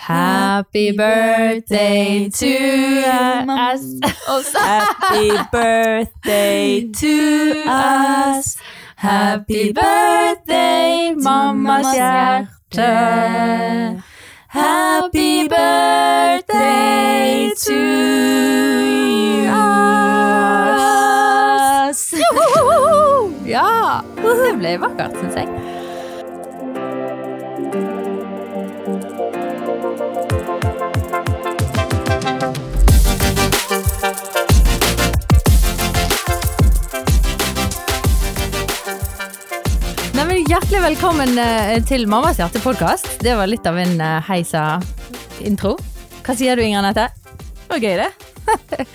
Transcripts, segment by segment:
Happy birthday to us. Happy birthday to us. Happy birthday, mammas hjerte. Happy birthday to us. Ja! Det ble vakkert, syns jeg. Hjertelig velkommen eh, til Mammas hjerte-podkast. Det var litt av en eh, heisa-intro. Hva sier du, Inger Anette? Det var gøy, det.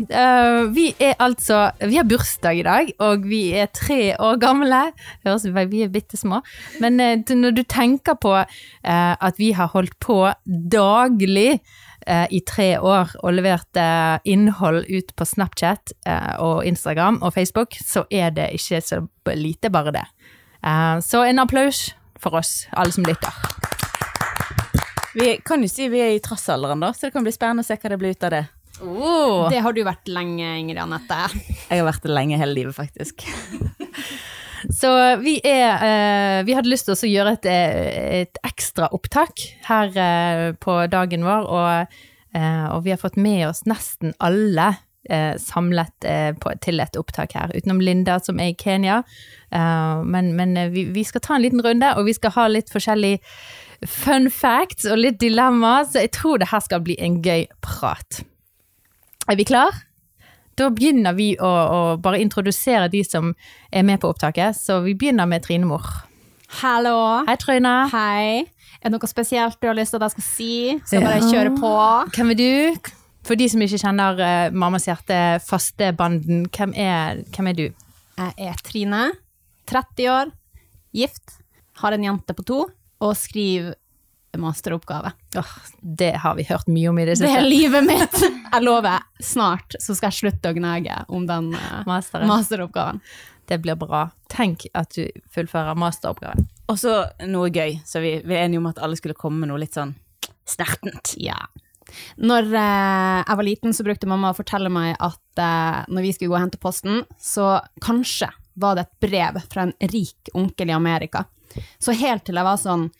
Eh, vi er altså Vi har bursdag i dag, og vi er tre år gamle. Høres ut som vi er bitte små. Men når du tenker på at vi har holdt på daglig i tre år og levert innhold ut på Snapchat og Instagram og Facebook, så er det ikke så lite bare det. Eh, så en applaus for oss, alle som lytter. Vi kan jo si vi er i trassalderen, da, så det kan bli spennende å se hva det blir ut av det. Oh. Det har du vært lenge, Ingrid Anette. Jeg har vært det lenge hele livet, faktisk. Så vi er eh, Vi hadde lyst til å gjøre et, eh, et ekstra opptak her eh, på dagen vår, og, eh, og vi har fått med oss nesten alle eh, samlet eh, på, til et opptak her, utenom Linda som er i Kenya. Eh, men men eh, vi, vi skal ta en liten runde, og vi skal ha litt forskjellig fun facts og litt dilemma, så jeg tror det her skal bli en gøy prat. Er vi klar? Da begynner vi å, å bare introdusere de som er med på opptaket, så vi begynner med Trine Mor. Hallo. Hei, Trine. Hei. Er det noe spesielt du har lyst til at jeg skal si? Skal bare kjøre på? Hvem er du? For de som ikke kjenner uh, Mammas hjerte, faste banden, hvem er, hvem er du? Jeg er Trine, 30 år, gift, har en jente på to, og skriver masteroppgave. Oh, det har vi hørt mye om i det siste. Det er livet mitt! Jeg lover, snart så skal jeg slutte å gnage om den uh, masteroppgaven. Det blir bra. Tenk at du fullfører masteroppgaven. Og så noe gøy, så vi, vi er enige om at alle skulle komme med noe litt sånn snertent. Ja. Når eh, jeg var liten, så brukte mamma å fortelle meg at eh, når vi skulle gå og hente posten, så kanskje var det et brev fra en rik onkel i Amerika. Så helt til jeg var sånn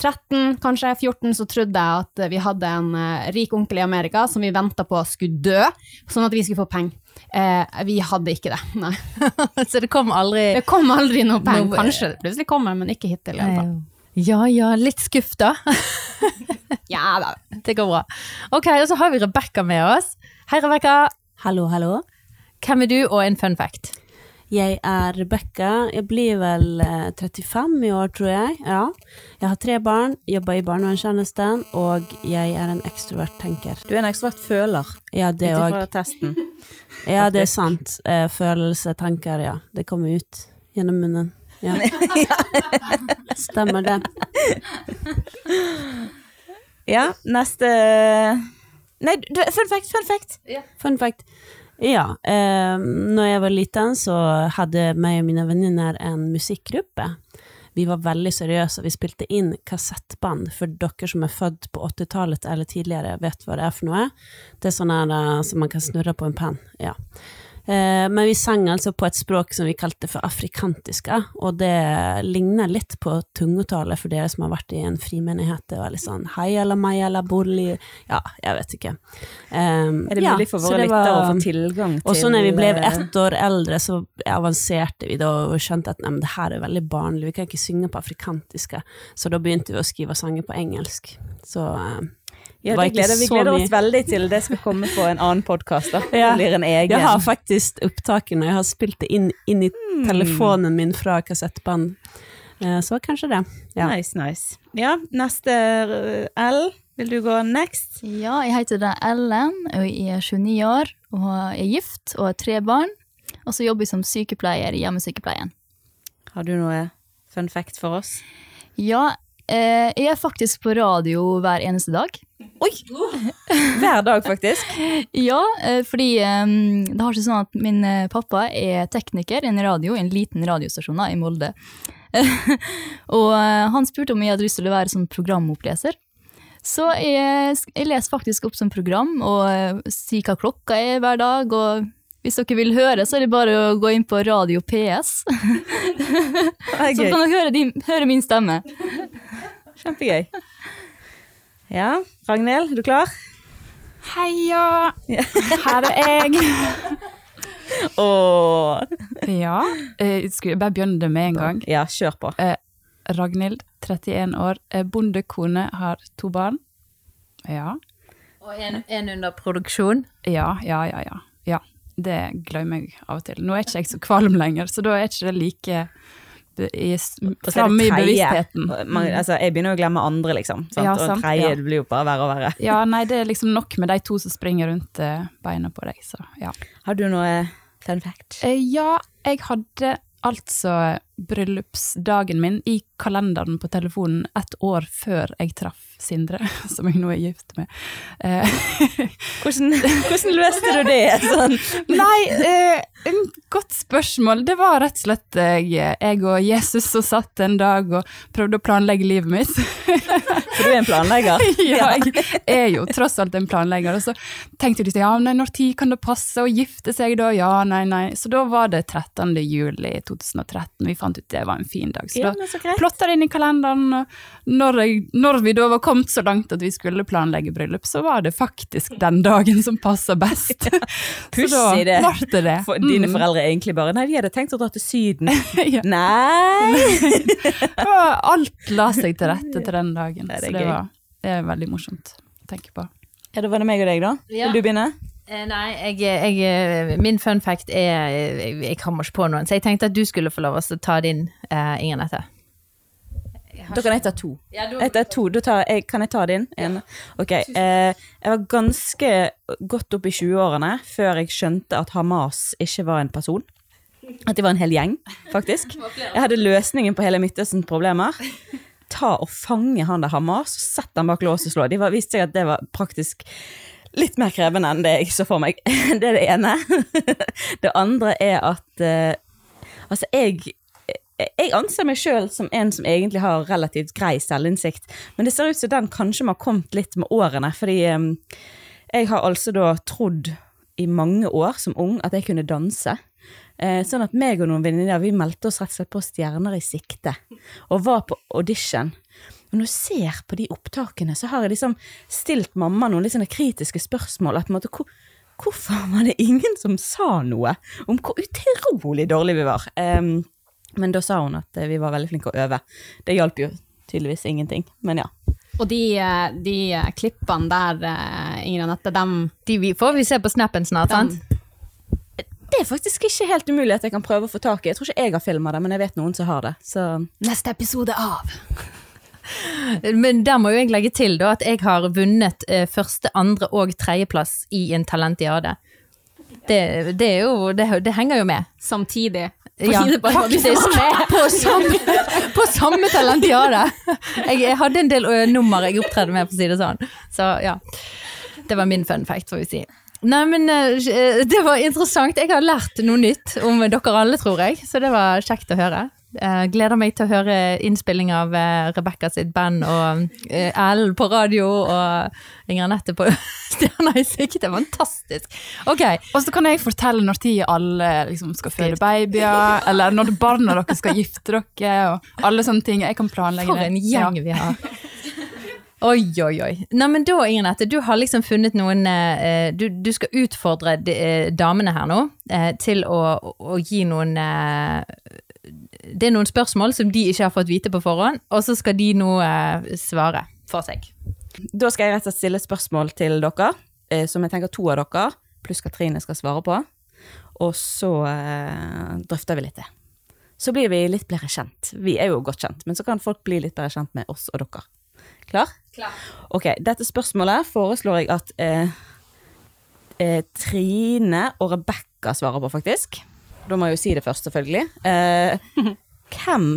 13, kanskje 14, så trodde jeg at vi hadde en eh, rik onkel i Amerika som vi venta på skulle dø, sånn at vi skulle få penger. Eh, vi hadde ikke det, nei. så det kom aldri Det kom aldri noe penger. Kanskje det plutselig kommer, men ikke hittil. i hvert fall. Ja ja, litt skuff da. Ja da. Det går bra. Ok, og så har vi Rebekka med oss. Hei, Rebekka. Hallo, hallo. Hvem er du, og en fun fact? Jeg er Rebekka. Jeg blir vel eh, 35 i år, tror jeg. Ja. Jeg har tre barn, jobber i barnevernstjenesten, og jeg er en ekstrovert tenker. Du er en ekstrovert føler, Ja, det ut òg. ifra testen. Ja, det er sant. Eh, følelse, tanker, ja. Det kommer ut gjennom munnen. Ja. Stemmer det. Ja, neste Nei, du, fun fact, fun fact! Fun fact. Ja, eh, når jeg var liten så hadde meg og mine venninner en musikkgruppe. Vi var veldig seriøse, vi spilte inn kassettband for dere som er født på 80-tallet eller tidligere, vet hva det er for noe. Det er sånn her eh, som man kan snurre på en penn, ja. Eh, men vi sang altså på et språk som vi kalte for afrikantiska, og det ligner litt på tungetale for dere som har vært i en frimenighet. Det var litt sånn heiala maiala borli Ja, jeg vet ikke. Um, Er det ja, mulig for våre lyttere å få tilgang til og så når vi ble eh, ett år eldre, så avanserte vi da og skjønte at nei, men det her er veldig barnlig, vi kan ikke synge på afrikantiske. Så da begynte vi å skrive sanger på engelsk. Så eh, Ja, det gleder, vi gleder oss veldig til det skal komme på en annen podkast. Ja. blir en egen. jeg har faktisk opptakene, jeg har spilt det inn, inn i mm. telefonen min fra kassettband. Eh, så kanskje det. Ja. Nice, nice. Ja, neste eh, L. Vil du gå next? Ja, jeg heter da Ellen, og jeg er 29 år, og er gift og har tre barn. Og så jobber jeg som sykepleier i hjemmesykepleien. Har du noe fun fact for oss? Ja, jeg er faktisk på radio hver eneste dag. Oi! Hver dag, faktisk. Ja, eh, fordi eh, det har seg sånn at min eh, pappa er tekniker i en radio, en liten radiostasjon da, i Molde. og eh, han spurte om jeg hadde lyst til å være sånn programoppleser. Så jeg, jeg leser faktisk opp som program og eh, sier hva klokka er hver dag. Og hvis dere vil høre, så er det bare å gå inn på Radio PS. Så kan dere høre, din, høre min stemme. Kjempegøy. Ja, Ragnhild, er du klar? Heia! Her er jeg. Ååå. Ja, eh, skal jeg bare begynne det med en gang? Ja, kjør på. Ragnhild, 31 år, er bondekone, har to barn. Ja, Og en, en under produksjon. ja, ja, ja, ja. ja. Det glemmer jeg av og til. Nå er ikke jeg så kvalm lenger, så da er ikke det like Og framme i bevisstheten. Man, altså, jeg begynner å glemme andre, liksom. Sant? Ja, og sant, tredje ja. blir jo bare verre og verre. Ja, nei, det er liksom nok med de to som springer rundt eh, beina på deg, så ja. Har du noe fun fact? Eh, Ja, jeg hadde altså bryllupsdagen min i kalenderen på telefonen et år før jeg traff Sindre, som jeg nå er gift med. Eh, Hvordan, hvordan løste du det? Sånn. Nei, eh, en godt spørsmål. Det var rett og slett jeg, jeg og Jesus som satt en dag og prøvde å planlegge livet mitt. For du er en planlegger? ja, jeg er jo tross alt en planlegger. Og så tenkte de ja, nei, når tid kan det passe å gifte seg da? Ja, nei, nei. Så da var det 13. juli 2013. Vi fant ut det var en fin dag. Så Ja, da så plotta det inn i kalenderen. Når, jeg, når vi da var kommet så langt at vi skulle planlegge bryllup, så var det faktisk den dagen som passer best. Pussig det. Det det. For dine Mm. foreldre egentlig bare Nei, vi hadde tenkt å dra til Syden. Ja. Nei! Alt la seg til rette til den dagen. Ja, det så det, gøy. var, det er veldig morsomt å tenke på. Ja, da var det meg og deg, da. Ja. Vil du begynne? Eh, nei, jeg, jeg, min fun fact er Jeg, jeg kommer ikke på noen, så jeg tenkte at du skulle få lov å ta din, uh, Inger Nette. Da kan jeg ta to. Etter to, da tar jeg, kan jeg ta din? En? Ok, eh, jeg var ganske godt opp i 20-årene før jeg skjønte at Hamas ikke var en person. At de var en hel gjeng, faktisk. Jeg hadde løsningen på hele Midtøstens problemer. Ta og fange han der Hamas, sette han bak lås og slå. De var, viste seg at det var praktisk litt mer krevende enn det jeg så for meg. Det er det ene. Det andre er at eh, Altså, jeg jeg anser meg sjøl som en som egentlig har relativt grei selvinnsikt, men det ser ut som den kanskje må ha kommet litt med årene, fordi jeg har altså da trodd i mange år som ung at jeg kunne danse. Eh, sånn at meg og noen venninner vi meldte oss rett og slett på Stjerner i sikte, og var på audition. Og når jeg ser på de opptakene, så har jeg liksom stilt mamma noen litt sånne kritiske spørsmål. At måte, hvor, hvorfor var det ingen som sa noe om hvor utrolig dårlig vi var? Um, men da sa hun at eh, vi var veldig flinke å øve. Det hjalp jo tydeligvis ingenting, men ja. Og de, eh, de klippene der, Ingrid Anette, dem, De får vi se på snappen snart, sant? Det er faktisk ikke helt umulig at jeg kan prøve å få tak i. Jeg tror ikke jeg har filma det, men jeg vet noen som har det. Så Neste episode av. Men der må jo jeg legge til da at jeg har vunnet eh, første, andre og tredjeplass i en talentiade. Det, det er jo det, det henger jo med. Samtidig. Ja, faktisk. På samme, på samme talentiade. Jeg, jeg hadde en del nummer jeg opptredde med, for å si det sånn. Så ja. Det var min fun fact, får vi si. Nei, men eh, det var interessant. Jeg har lært noe nytt om dere alle, tror jeg. Så det var kjekt å høre. Eh, gleder meg til å høre innspilling av Rebekka sitt band og Ellen på radio og Inger Anette på Stjerna i sikte. Fantastisk. Ok, Og så kan jeg fortelle når tid alle liksom skal føde babyer, eller når barna deres skal gifte dere, og alle sånne ting. Jeg kan planlegge det. For en gjeng vi har. Oi, oi, oi. Nei, men da, Ingrid du har liksom funnet noen eh, du, du skal utfordre eh, damene her nå eh, til å, å gi noen Det er noen spørsmål som de ikke har fått vite på forhånd, og så skal de nå svare for seg. da skal jeg rett og slett stille spørsmål til dere, som jeg tenker to av dere, pluss Katrine, skal svare på. Og så drøfter vi litt det. Så blir vi litt bedre kjent. Vi er jo godt kjent, men så kan folk bli litt bedre kjent med oss og dere. Klar? Klar. Ok, dette spørsmålet foreslår jeg at eh, eh, Trine og Rebekka svarer på, faktisk. Da må jeg jo si det først, selvfølgelig. Eh, hvem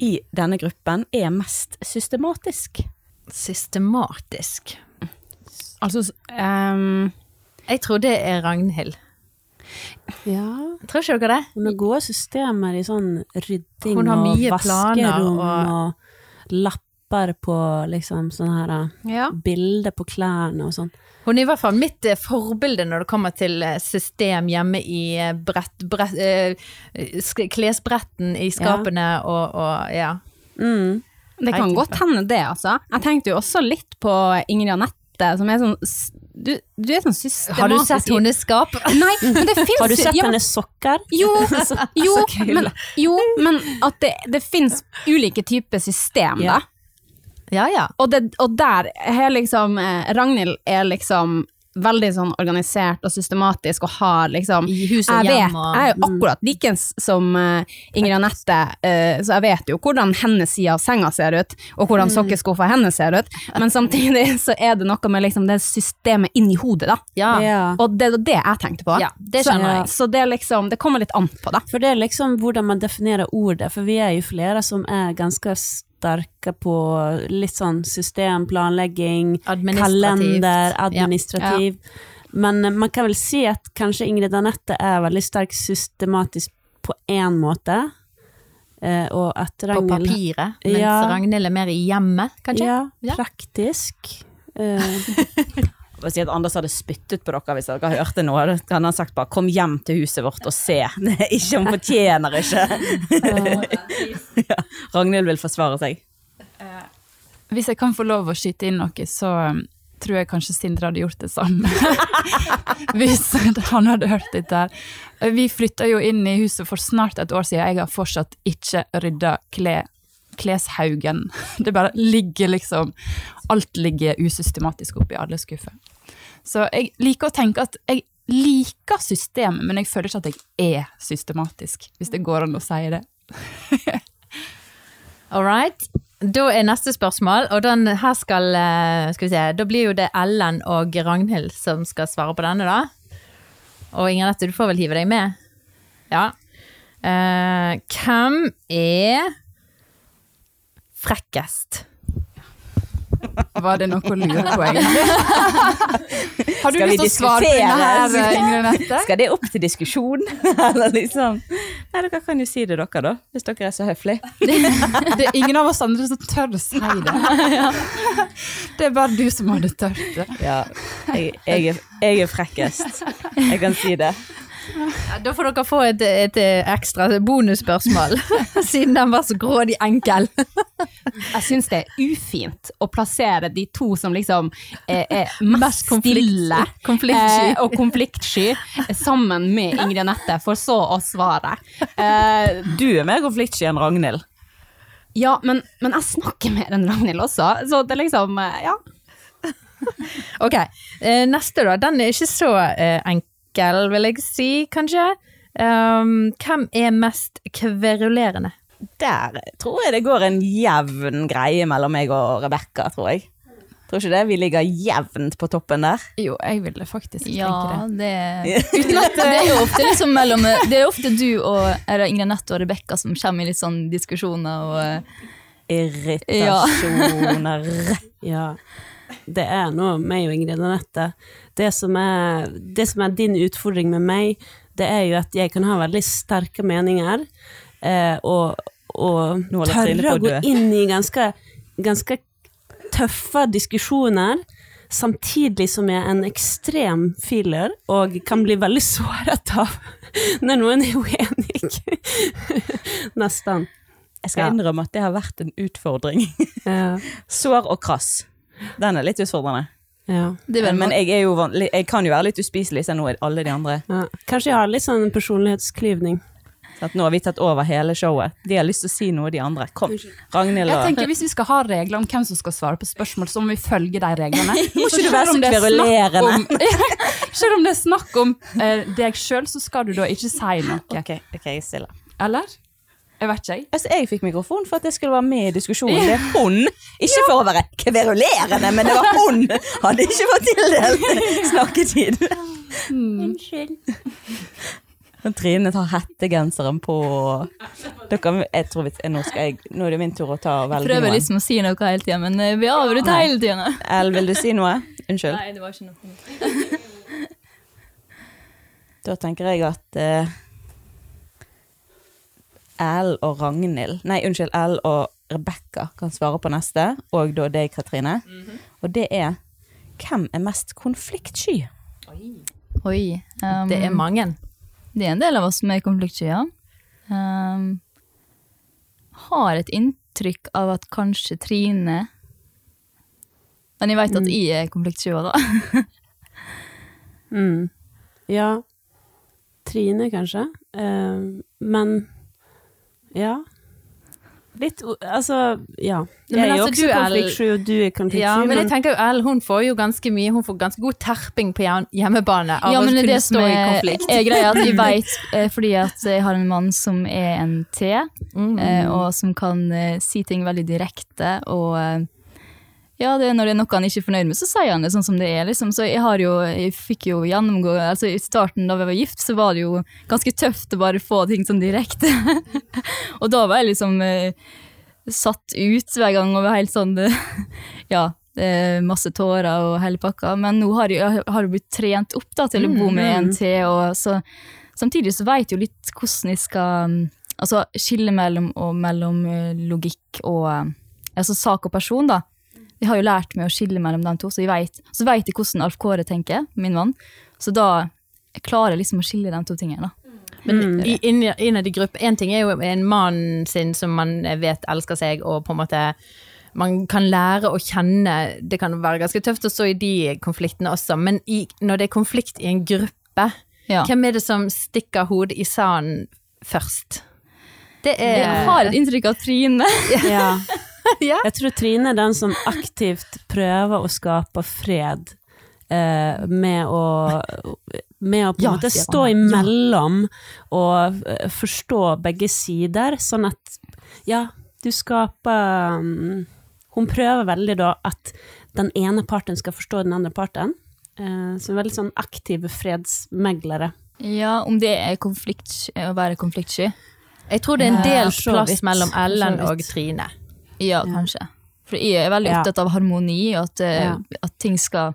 i denne gruppen er mest systematisk? Systematisk. Altså, um, Jeg tror det er Ragnhild. Ja, Tror ikke dere det? hun har gode systemer i sånn rydding og planer vaskerom og- og, knapper på liksom sånne her eh, Ja. bilder på klærne og sånn. Hun er i hvert fall mitt eh, forbilde når det kommer til eh, system hjemme i brett, brett, eh, klesbretten i skapene og, og ja. Mm. Det kan godt hende det, altså. Jeg tenkte jo også litt på Ingrid Anette, som er sånn Du, du er sånn systematisk Har du sett hennes skap? Nei, men det fins Har du sett hennes sokker? Jo, jo, men, jo, men at det, det fins ulike typer system, Ja. da. Ja, ja. Og, det, og der er liksom eh, Ragnhild er liksom veldig sånn organisert og systematisk og har liksom I hus og jeg hjem vet, og jeg er jo akkurat likens som uh, Ingrid Anette, uh, så jeg vet jo hvordan hennes side av senga ser ut, og Mm. hvordan sokkeskuffa hennes ser ut, men samtidig så er det noe med liksom det systemet inni hodet, da. ja. Ja. Og det er det jeg tenkte på. Ja, det. Så, så det er liksom, det kommer litt an på, da. For det er liksom hvordan man definerer ordet, for vi er jo flere som er ganske sterke på litt sånn system, planlegging, Administrativt. kalender, Ja. administrativ. Men eh, man kan vel si at kanskje Ingrid Anette er veldig sterk systematisk på én måte, eh, og at Ragnhild På papiret, mens Ja. Ragnhild er mer i hjemmet, kanskje? Ja, Ja. praktisk. Eh, Jeg Anders hadde spyttet på dere hvis dere hørte noe. Da hadde han sagt bare 'kom hjem til huset vårt og se'. Ikke, om fortjener ikke. ja, Ragnhild vil forsvare seg. Hvis jeg kan få lov å skyte inn noe, så um, tror jeg kanskje Sindre hadde gjort det samme. Hvis han hadde hørt dette her. Vi flytta jo inn i huset for snart et år siden, jeg har fortsatt ikke rydda kle, kleshaugen. Det bare ligger liksom Alt ligger usystematisk oppi alle skuffer. Så jeg liker å tenke at jeg liker systemet, men jeg føler ikke at jeg er systematisk, hvis det går an å si det. All right. Da er neste spørsmål, og den her skal eh, Skal vi se, da blir jo det Ellen og Ragnhild som skal svare på denne, da. Og Inger Nette, du får vel hive deg med? Ja. Uh, hvem er frekkest? Var det noe å lure på, egentlig? Har du lyst til å svare på denne her. Ingrid Nette? Skal det opp til diskusjon? Eller liksom Nei, dere kan jo si det, dere, da. Hvis dere er så høflige. Det er ingen av oss andre som tør å si det. Det er bare du som hadde tørt det. Ja, jeg, jeg, er, jeg er frekkest. Jeg kan si det. Ja, da får dere få et, et ekstra bonusspørsmål, siden den var så grådig enkel. Jeg syns det er ufint å plassere de to som liksom er, er mest konflikt- stille konfliktsky. eh, og konfliktsky, sammen med Ingrid Anette, for så å svare. Eh, Du er mer konfliktsky enn Ragnhild. ja, men, men jeg snakker mer enn Ragnhild også, så det er liksom eh, Ja. Ok, eh, neste da. Den er ikke så eh, enkel, vil jeg si, kanskje. Um, hvem er mest kverulerende? Der tror jeg det går en jevn greie mellom meg og Rebekka, tror jeg. Tror ikke det? Vi ligger jevnt på toppen der. Jo, jeg ville faktisk tenke Ja, det. det Uten det er jo ofte liksom mellom Det er ofte du og eller Ingrid Nett og Rebekka som kommer i litt sånn diskusjoner og eh, Irritasjoner. Ja. Det er noe meg og Ingrid Anette. Det som, er, det som er din utfordring med meg, det er jo at jeg kan ha veldig sterke meninger, eh, og, og tørre å gå inn i ganske, ganske tøffe diskusjoner, samtidig som jeg er en ekstrem feeler, og kan bli veldig såret av når noen er uenig. Nesten. Jeg skal Ja. innrømme at det har vært en utfordring. Ja. Sår og krass. Den er litt utfordrende. Ja. Det er vel Men jeg, er jo vanlig, jeg kan jo være litt uspiselig, selv nå alle de andre. Ja. Kanskje jeg har litt sånn personlighetsklyvning. Så at nå har vi tatt over hele showet. De har lyst til å si noe, de andre. Kom, Ragnhild Jeg og tenker Hvis vi skal ha regler om hvem som skal svare på spørsmål, så må vi følge de reglene. Må ikke du være så om er kverulerende? om- Selv om det er snakk om eh, deg sjøl, så skal du da ikke si noe. Ok, ok, jeg stiller stille. Eller? Jeg vet ikke, jeg. Altså, jeg fikk mikrofon for at jeg skulle være med i diskusjonen. Det er hun! Ikke for å være kverulerende, men det var hun! Hadde ikke fått tildelt snakketid. Unnskyld. Og Trine tar hettegenseren på Dere, jeg tror vi, nå, skal jeg, nå er det min tur å ta og velge Prøver liksom å si noe hele tida, men eh, vi avbryter hele tida. El, vil du si noe? Unnskyld. Nei, det var ikke noe. Da tenker jeg at uh, El og Ragnhild Nei, unnskyld, Al og Rebekka kan svare på neste, og da deg, Katrine. Og det er hvem er mest konfliktsky? Oi. um, Det er mange. det er en del av oss som er konfliktsky, ja. Um, har et inntrykk av at kanskje Trine Men jeg vet at jeg er konfliktsky òg, da. Mm. Ja. Trine, kanskje. Uh, men ja. Litt Altså, ja. Jeg er jo altså, også du konfliktsky, og du er konfliktsky. Ja, men jeg tenker jo Elle, hun får jo ganske mye, hun får ganske god terping på hjemmebane av Ja, å men det kunne det stå i konflikt. er greia, at jeg vet fordi at jeg har en mann som er en T, Mm. eh, og som kan eh, si ting veldig direkte, og eh, ja, det når det er noe han ikke er fornøyd med, så sier han det sånn som det er, liksom. Så jeg har jo, jeg fikk jo gjennomgå, altså i starten da vi var gift, så var det jo ganske tøft å bare få ting sånn direkte. og da var jeg liksom eh, satt ut hver gang og var helt sånn, ja, eh, masse tårer og hele pakka. Men nå har jeg, har jeg blitt trent opp da, til å bo med en til, og så samtidig så vet jeg jo litt hvordan jeg skal mm, altså, skille mellom, og, mellom eh, logikk og eh, altså, sak og person. da. Jeg har jo lært meg å skille mellom de to, så jeg vet, så vet jeg hvordan Alf Kåre tenker, min mann. Så da klarer jeg liksom å skille de to tingene. da. Men i, inn- innad i gruppe, en ting er jo en mann sin som man vet elsker seg, og på en måte man kan lære å kjenne Det kan være ganske tøft å stå i de konfliktene også, men i, når det er konflikt i en gruppe, Ja. hvem er det som stikker hodet i sanden først? Det Jeg er har et inntrykk av Trine. ja. Ja. Jeg tror Trine er den som aktivt prøver å skape fred eh, med å med å på en Ja, måte stå imellom og eh, forstå begge sider, sånn at ja, du skaper mm, Hun prøver veldig da at den ene parten skal forstå den andre parten. Eh, så veldig sånn aktive fredsmeglere. Ja, om det er konflikt, å være konfliktsky? Jeg tror det er en del så plass mellom Ellen og Trine. Ja, kanskje. For jeg er veldig Ja. opptatt av harmoni, og at, eh, Ja. at ting skal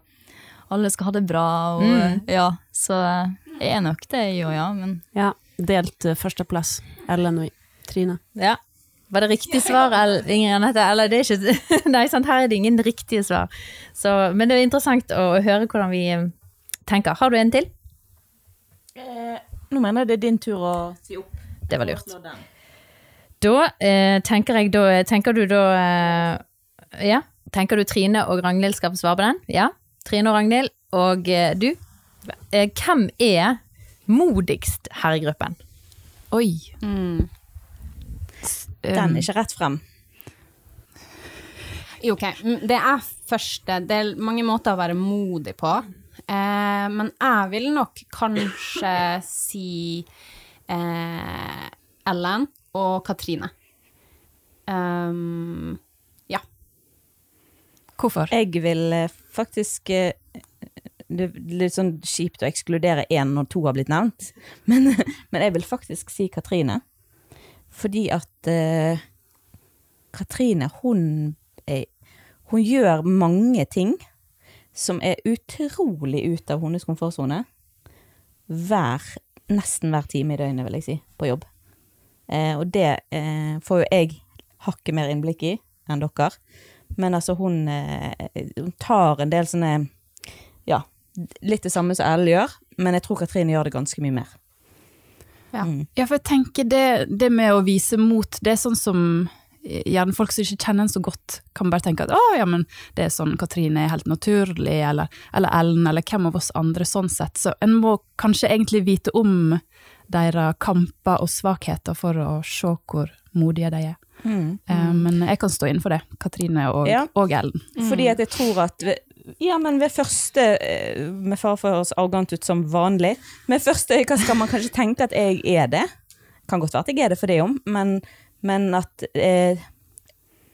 Alle skal ha det bra, og Mm. ja. Så eh, jeg er nok det, jeg òg, ja. Men Ja, delt uh, førsteplass. Ellen og Trine. Ja. Var det riktig svar, Inger Anette? Eller det er ikke Nei, sant, her er det ingen riktige svar. Så, men det er interessant å høre hvordan vi eh, tenker. Har du en til? Nå mener jeg det er din tur å si opp. Det var lurt. Da eh, tenker jeg da Tenker du da eh, Ja? Tenker du Trine og Ragnhild skal få svare på den? Ja? Trine og Ragnhild. Og eh, du? Eh, hvem er modigst her i gruppen? Oi. Mm. Den er ikke rett frem. Jo, Ok, mm, det er første Det er mange måter å være modig på. Eh, men jeg vil nok kanskje si eh, Ellen og Katrine. Um, ja. hvorfor? Jeg vil eh, faktisk eh, Det er litt sånn kjipt å ekskludere én når to har blitt nevnt, men, men jeg vil faktisk si Katrine. Fordi at uh, Katrine, hun er Hun gjør mange ting som er utrolig ut av hennes komfortsone. Hver, nesten hver time i døgnet, vil jeg si, på jobb. Eh, og det eh, får jo jeg hakket mer innblikk i enn dere. Men altså, hun, eh, hun tar en del sånne Ja, litt det samme som Elle gjør, men jeg tror Katrine gjør det ganske mye mer. Ja. Mm. Ja, for jeg tenker det, det med å vise mot, det er sånn som eh, gjerne folk som ikke kjenner en så godt, kan bare tenke at å ja, men det er sånn Katrine er helt naturlig, eller, eller Ellen, eller hvem av oss andre sånn sett. Så en må kanskje egentlig vite om deres kamper og svakheter for å se hvor modige de er. Mm. men jeg kan stå innenfor det, Katrine og, Ja. og Ellen. Fordi at jeg tror at ved, Ja, men ved første eh, Med fare for å høres arrogant ut som vanlig, med første øyekast skal man kanskje tenke at jeg er det. Kan godt være at jeg er det for det om, men, men at eh,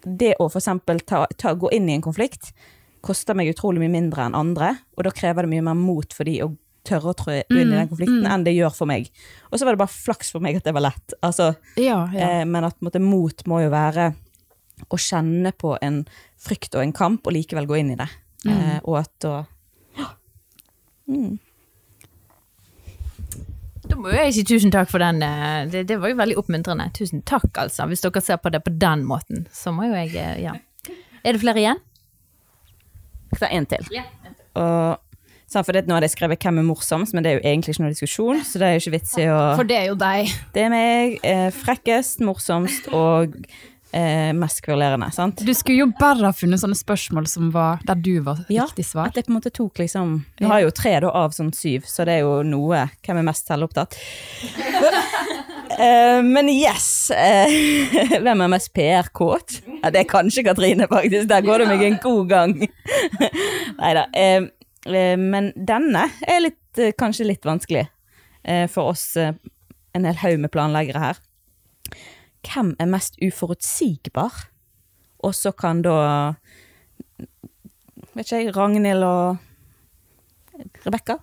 det å for ta, gå inn i en konflikt koster meg utrolig mye mindre enn andre, og da krever det mye mer mot for de å tørre å trå inn i den konflikten enn det gjør for meg. Og så var det bare flaks for meg at det var lett. Altså, Ja, ja. Eh, men at måte, mot må jo være å kjenne på en frykt og en kamp, og likevel gå inn i det. Eh, og at da Da må jeg si tusen takk for den. eh, Det, det var jo veldig oppmuntrende. Tusen takk, altså. Hvis dere ser på det på den måten, så må jo jeg eh, Ja. Er det flere igjen? Jeg skal ta en til. Og, så for det, nå hadde jeg skrevet 'Hvem er morsomst', men det er jo egentlig ikke noe diskusjon, så det er jo ikke vits i å For det er jo deg. Det er meg. Eh, frekkest, morsomst og eh, mest kvalerende. sant? Du skulle jo bare ha funnet sånne spørsmål som var der du var Ja, riktig svar. At jeg på en måte tok liksom Vi har jo tre da av sånn syv, så det er jo noe. Hvem er mest selvopptatt? Eh, men yes. eh, hvem er mest PR-kåt? Ja, det er kanskje Katrine, faktisk. Der går det meg en god gang. Nei da. Men denne er litt, eh, kanskje litt vanskelig eh, for oss, eh, en hel haug med planleggere her. Hvem er mest uforutsigbar? Og så kan da Vet ikke jeg, Ragnhild og Rebekka?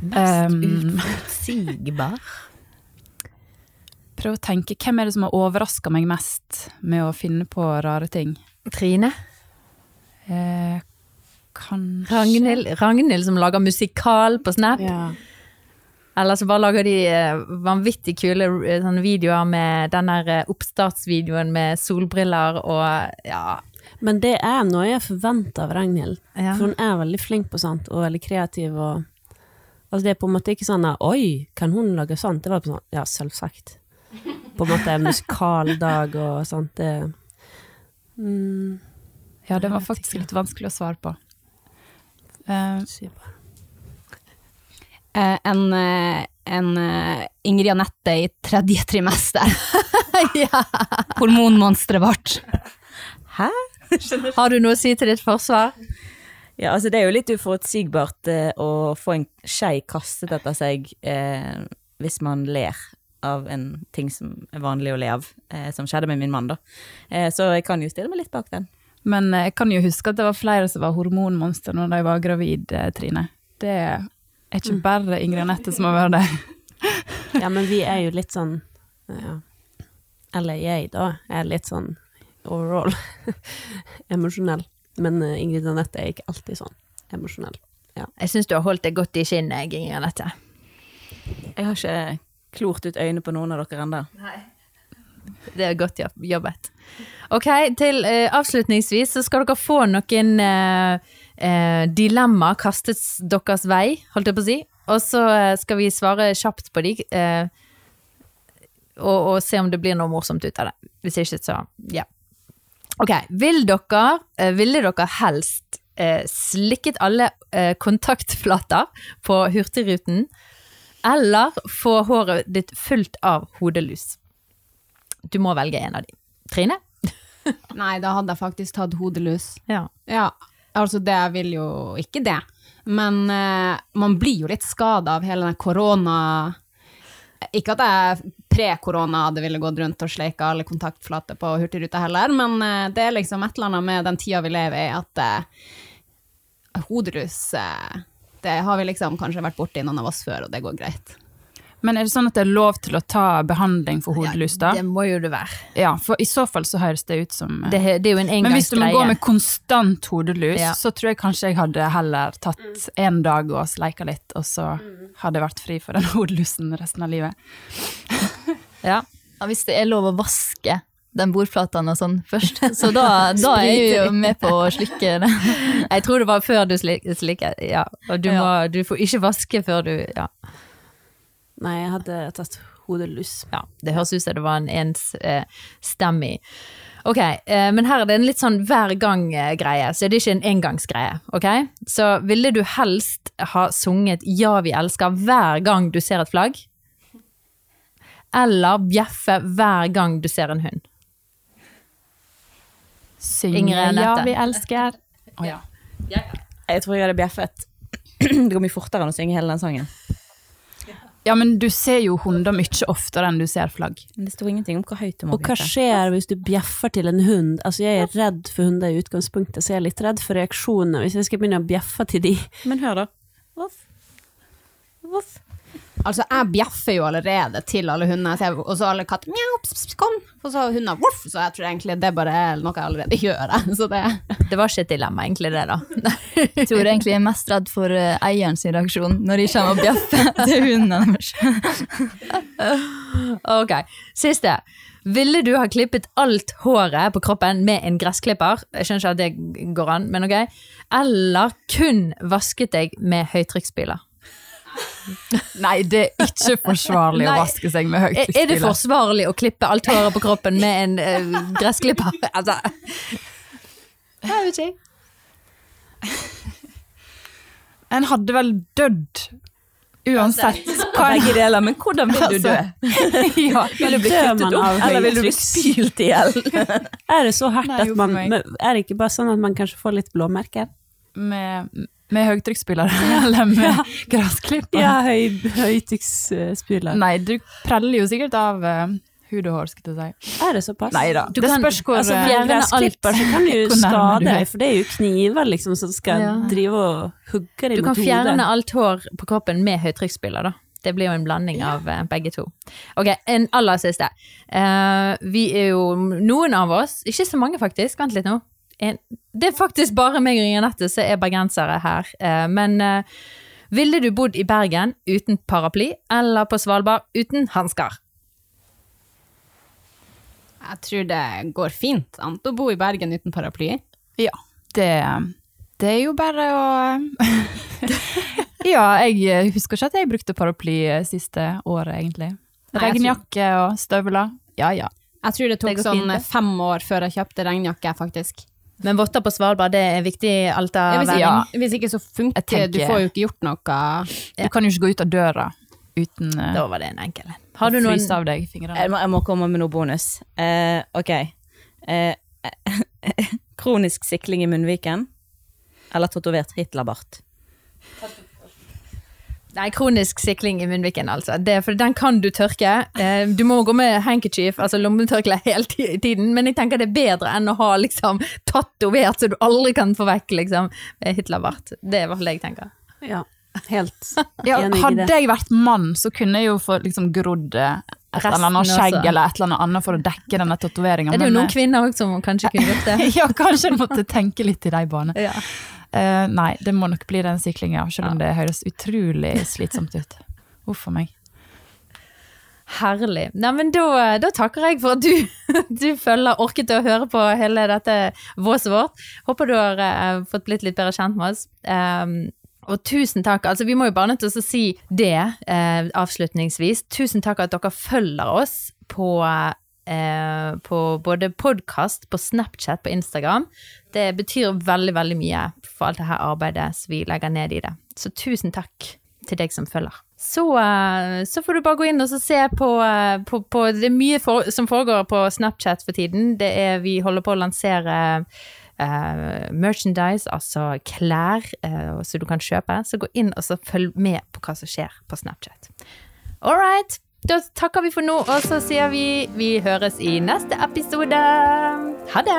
Mest Uforutsigbar. prøv å tenke, hvem er det som har overraska meg mest med å finne på rare ting? Trine? Eh, kanskje Ragnhild, Ragnhild som lager musikal på Snap? Ja. Eller så bare lager de eh, vanvittig kule eh, sånne videoer med den der eh, oppstartsvideoen med solbriller og ja. Men det er noe jeg forventer av Ragnhild. ja. For hun er veldig flink på sånt, og veldig kreativ. Og, altså det er på en måte ikke sånn at, Oi, kan hun lage sånt? Det var på sånn Ja, selvsagt. På en måte musikaldag og sånt. Det, mm, Ja, det var faktisk litt vanskelig å svare på. Eh, bare. Eh, en, eh, en Ingrid Anette i tredje trimester. ja. Hormonmonsteret vårt. Hæ? Har du noe å si til ditt forsvar? Ja, altså det er jo litt uforutsigbart eh, å få en skei kastet etter seg eh, hvis man ler av en ting som er vanlig å le av, eh, som skjedde med min mann, da. Eh, så jeg kan jo stille meg litt bak den. Men eh, jeg kan jo huske at det var flere som var hormonmonster når de var gravid, eh, Trine. Det er ikke bare Ingrid Anette som har vært det. Ja, men vi er jo litt sånn ja. Eller jeg, da, er litt sånn overall emosjonell. Men eh, Ingrid Anette er ikke alltid sånn emosjonell. Jeg syns du har holdt deg godt i skinnet, Ingrid Anette. Jeg har ikke klort ut øynene på noen av dere ennå. Det er godt jobb- jobbet. Ok, til uh, avslutningsvis så skal dere få noen uh, uh, dilemma kastet deres vei, holdt jeg på å si. Og så skal vi svare kjapt på de, og, og se om det blir noe morsomt ut av det. Hvis ikke, så ja. Ok, vil dere, ville dere helst slikket alle kontaktflater på Hurtigruten, eller få håret ditt fullt av hodelus? Du må velge en av de. Trine? Nei, da hadde jeg faktisk tatt hodelus. Ja. Ja, altså det vil jo ikke det. Men uh, man blir jo litt skada av hele den korona... Ikke at jeg pre-korona hadde ville gått rundt og sleika alle kontaktflater på Hurtigruta heller, men uh, det er liksom et eller annet med den tida vi lever i, at uh, hodelus Det har vi liksom kanskje vært borti noen av oss før, og det går greit. Men er det sånn at det er lov til å ta behandling for hodelus, da? Ja, Det må jo det være. Ja, for i så fall så høres det ut som eh, Det, det er jo en Men hvis du må gå med konstant hodelus, Ja. så tror jeg kanskje jeg hadde heller tatt en dag og sleika litt, og så hadde jeg vært fri for den hodelusen resten av livet. Ja. Ja, hvis det er lov å vaske den bordplata og sånn først, så da, da er jeg jo med på å slikke det. Jeg tror det var før du slikker. Ja. Og du, må, du får ikke vaske før du Ja. Nei, jeg hadde tatt hodelus. ja. Det høres ut som det var en enstemmig Ok, eh, men her er det en litt sånn hver gang-greie, så det er ikke en engangsgreie. ok? Så ville du helst ha sunget Ja, vi elsker hver gang du ser et flagg? Eller bjeffe hver gang du ser en hund? Synge Ja, vi elsker. Å ja. Jeg tror jeg hadde bjeffet. Det går mye fortere enn å synge hele den sangen. Ja, men du ser jo hunder mye oftere enn du ser flagg. Men det står ingenting om hvor høyt du må Og hva skjer hvis du bjeffer til en hund? Altså, jeg er redd for hunder i utgangspunktet, så jeg er litt redd for reaksjonene hvis jeg skal begynne å bjeffe til de. Men hør, da. Voff. Voff. Altså, jeg bjeffer jo allerede til alle hundene, så jeg- og så alle katter mjau, pss, pss, kom, og så hunder voff, så jeg tror egentlig det bare er noe jeg allerede gjør. Så det, Det var ikke et dilemma, egentlig, det, da. Jeg tror egentlig jeg er mest redd for eh, eieren sin reaksjon når de kommer og bjeffer til hunden deres. Ok, siste. Ville du ha klippet alt håret på kroppen med en gressklipper? Jeg skjønner ikke at det går an, men ok. Eller kun vasket deg med høytrykksspyler? Nei, det er ikke forsvarlig Nei. å vaske seg med Er, er det forsvarlig å klippe alt håret på kroppen med en uh, gressklipper? Altså. Jeg vet ikke. En hadde vel dødd uansett. Hva er Begge deler, men hvordan vil du dø? ja. Vil du bli kuttet opp, eller vil du bli spylt i hjel? Er det så hardt at man Er det ikke bare sånn at man kanskje får litt blåmerker? Med, med høytrykksspyler eller med gressklipper? Ja, høy, høytrykksspyler. Nei, du preller jo sikkert av uh, hud og hår, skal jeg si. Er det såpass? Nei da. Du Det kan- spørs hvor Altså, eh, gressklipper så kan du jo skade deg, for det er jo kniver liksom som skal Ja. drive og hugge deg Du kan fjerne hodet. alt hår på kroppen med høytrykksspyler, da. Det blir jo en blanding av eh, begge to. Ok, en aller siste. Uh, vi er jo noen av oss, ikke så mange faktisk, vent litt nå. En, det er faktisk bare meg og Janette som er bergensere her. Eh, men eh, ville du bodd i Bergen uten paraply, eller på Svalbard uten hansker? jeg tror det går fint an å bo i Bergen uten paraply. Ja, det, det er jo bare å Ja, jeg husker ikke at jeg brukte paraply siste året, egentlig. Regnjakke og støvler. Ja, ja. Jeg tror det Det tok det sånn fint, fem år før jeg kjøpte regnjakke, faktisk. Men votter på Svalbard, det er viktig i alt av Ja, hvis, ja. hvis ikke så funker tenker- Du får jo ikke gjort noe. Du kan jo ikke gå ut av døra uten uh, Da var det en enkel en. Har du noen av deg fingrene. Jeg må, jeg må komme med noe bonus. Uh, ok. Uh, kronisk sikling i munnviken. Eller tatovert Hitlerbart. Nei, kronisk sikling i munnviken, altså. Det, for den kan du tørke. Eh, du må gå med handkerchief, altså lommetørkle, hele ti- tiden, men jeg tenker det er bedre enn å ha liksom tatovert så du aldri kan få vekk liksom Hitlerbart. Det er i hvert fall det jeg tenker. Ja, helt Ja, enig i hadde jeg vært mann, så kunne jeg jo få liksom grodd eh, et eller annet skjegg også. eller et eller annet for å dekke denne tatoveringa. Det er jo noen kvinner òg som kanskje kunne gjort det. ja, kanskje jeg måtte tenke litt i de banene. Ja. Eh, nei, det må nok bli den syklinga, selv om det høres utrolig slitsomt ut. Uff a meg. Herlig. Nei, men da, da takker jeg for at du, du følger, orket å høre på hele dette våset vårt. Håper du har uh, fått blitt litt bedre kjent med oss. Um, og tusen takk. Altså, vi må jo bare nødt til å si det eh, avslutningsvis. Tusen takk at dere følger oss på, eh, på både podkast, på Snapchat, på Instagram. Det betyr veldig, veldig mye for alt dette arbeidet som vi legger ned i det. Så tusen takk til deg som følger. Så, eh, så får du bare gå inn og se på, eh, på, på Det er mye for, som foregår på Snapchat for tiden. Det er, vi holder på å lansere uh, merchandise, altså klær, uh, som du kan kjøpe. Så gå inn og følg med på hva som skjer på Snapchat. All right. Da takker vi for nå, og så sier vi vi høres i neste episode. Ha det!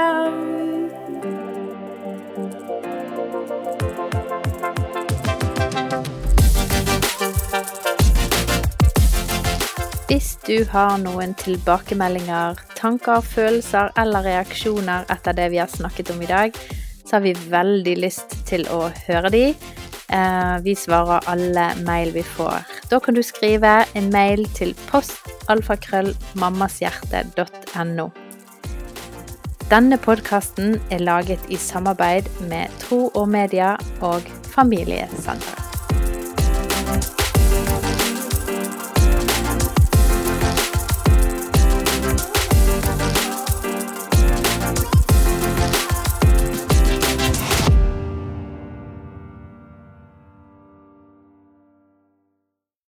Hvis du har noen tilbakemeldinger, tanker, følelser eller reaksjoner etter det vi har snakket om i dag, så har vi veldig lyst til å høre de. Eh, Vi svarer alle mail vi får. Da kan du skrive en mail til postalfakrøllmammashjerte.no. Denne podkasten er laget i samarbeid med Tro og Media og Familiesenteret.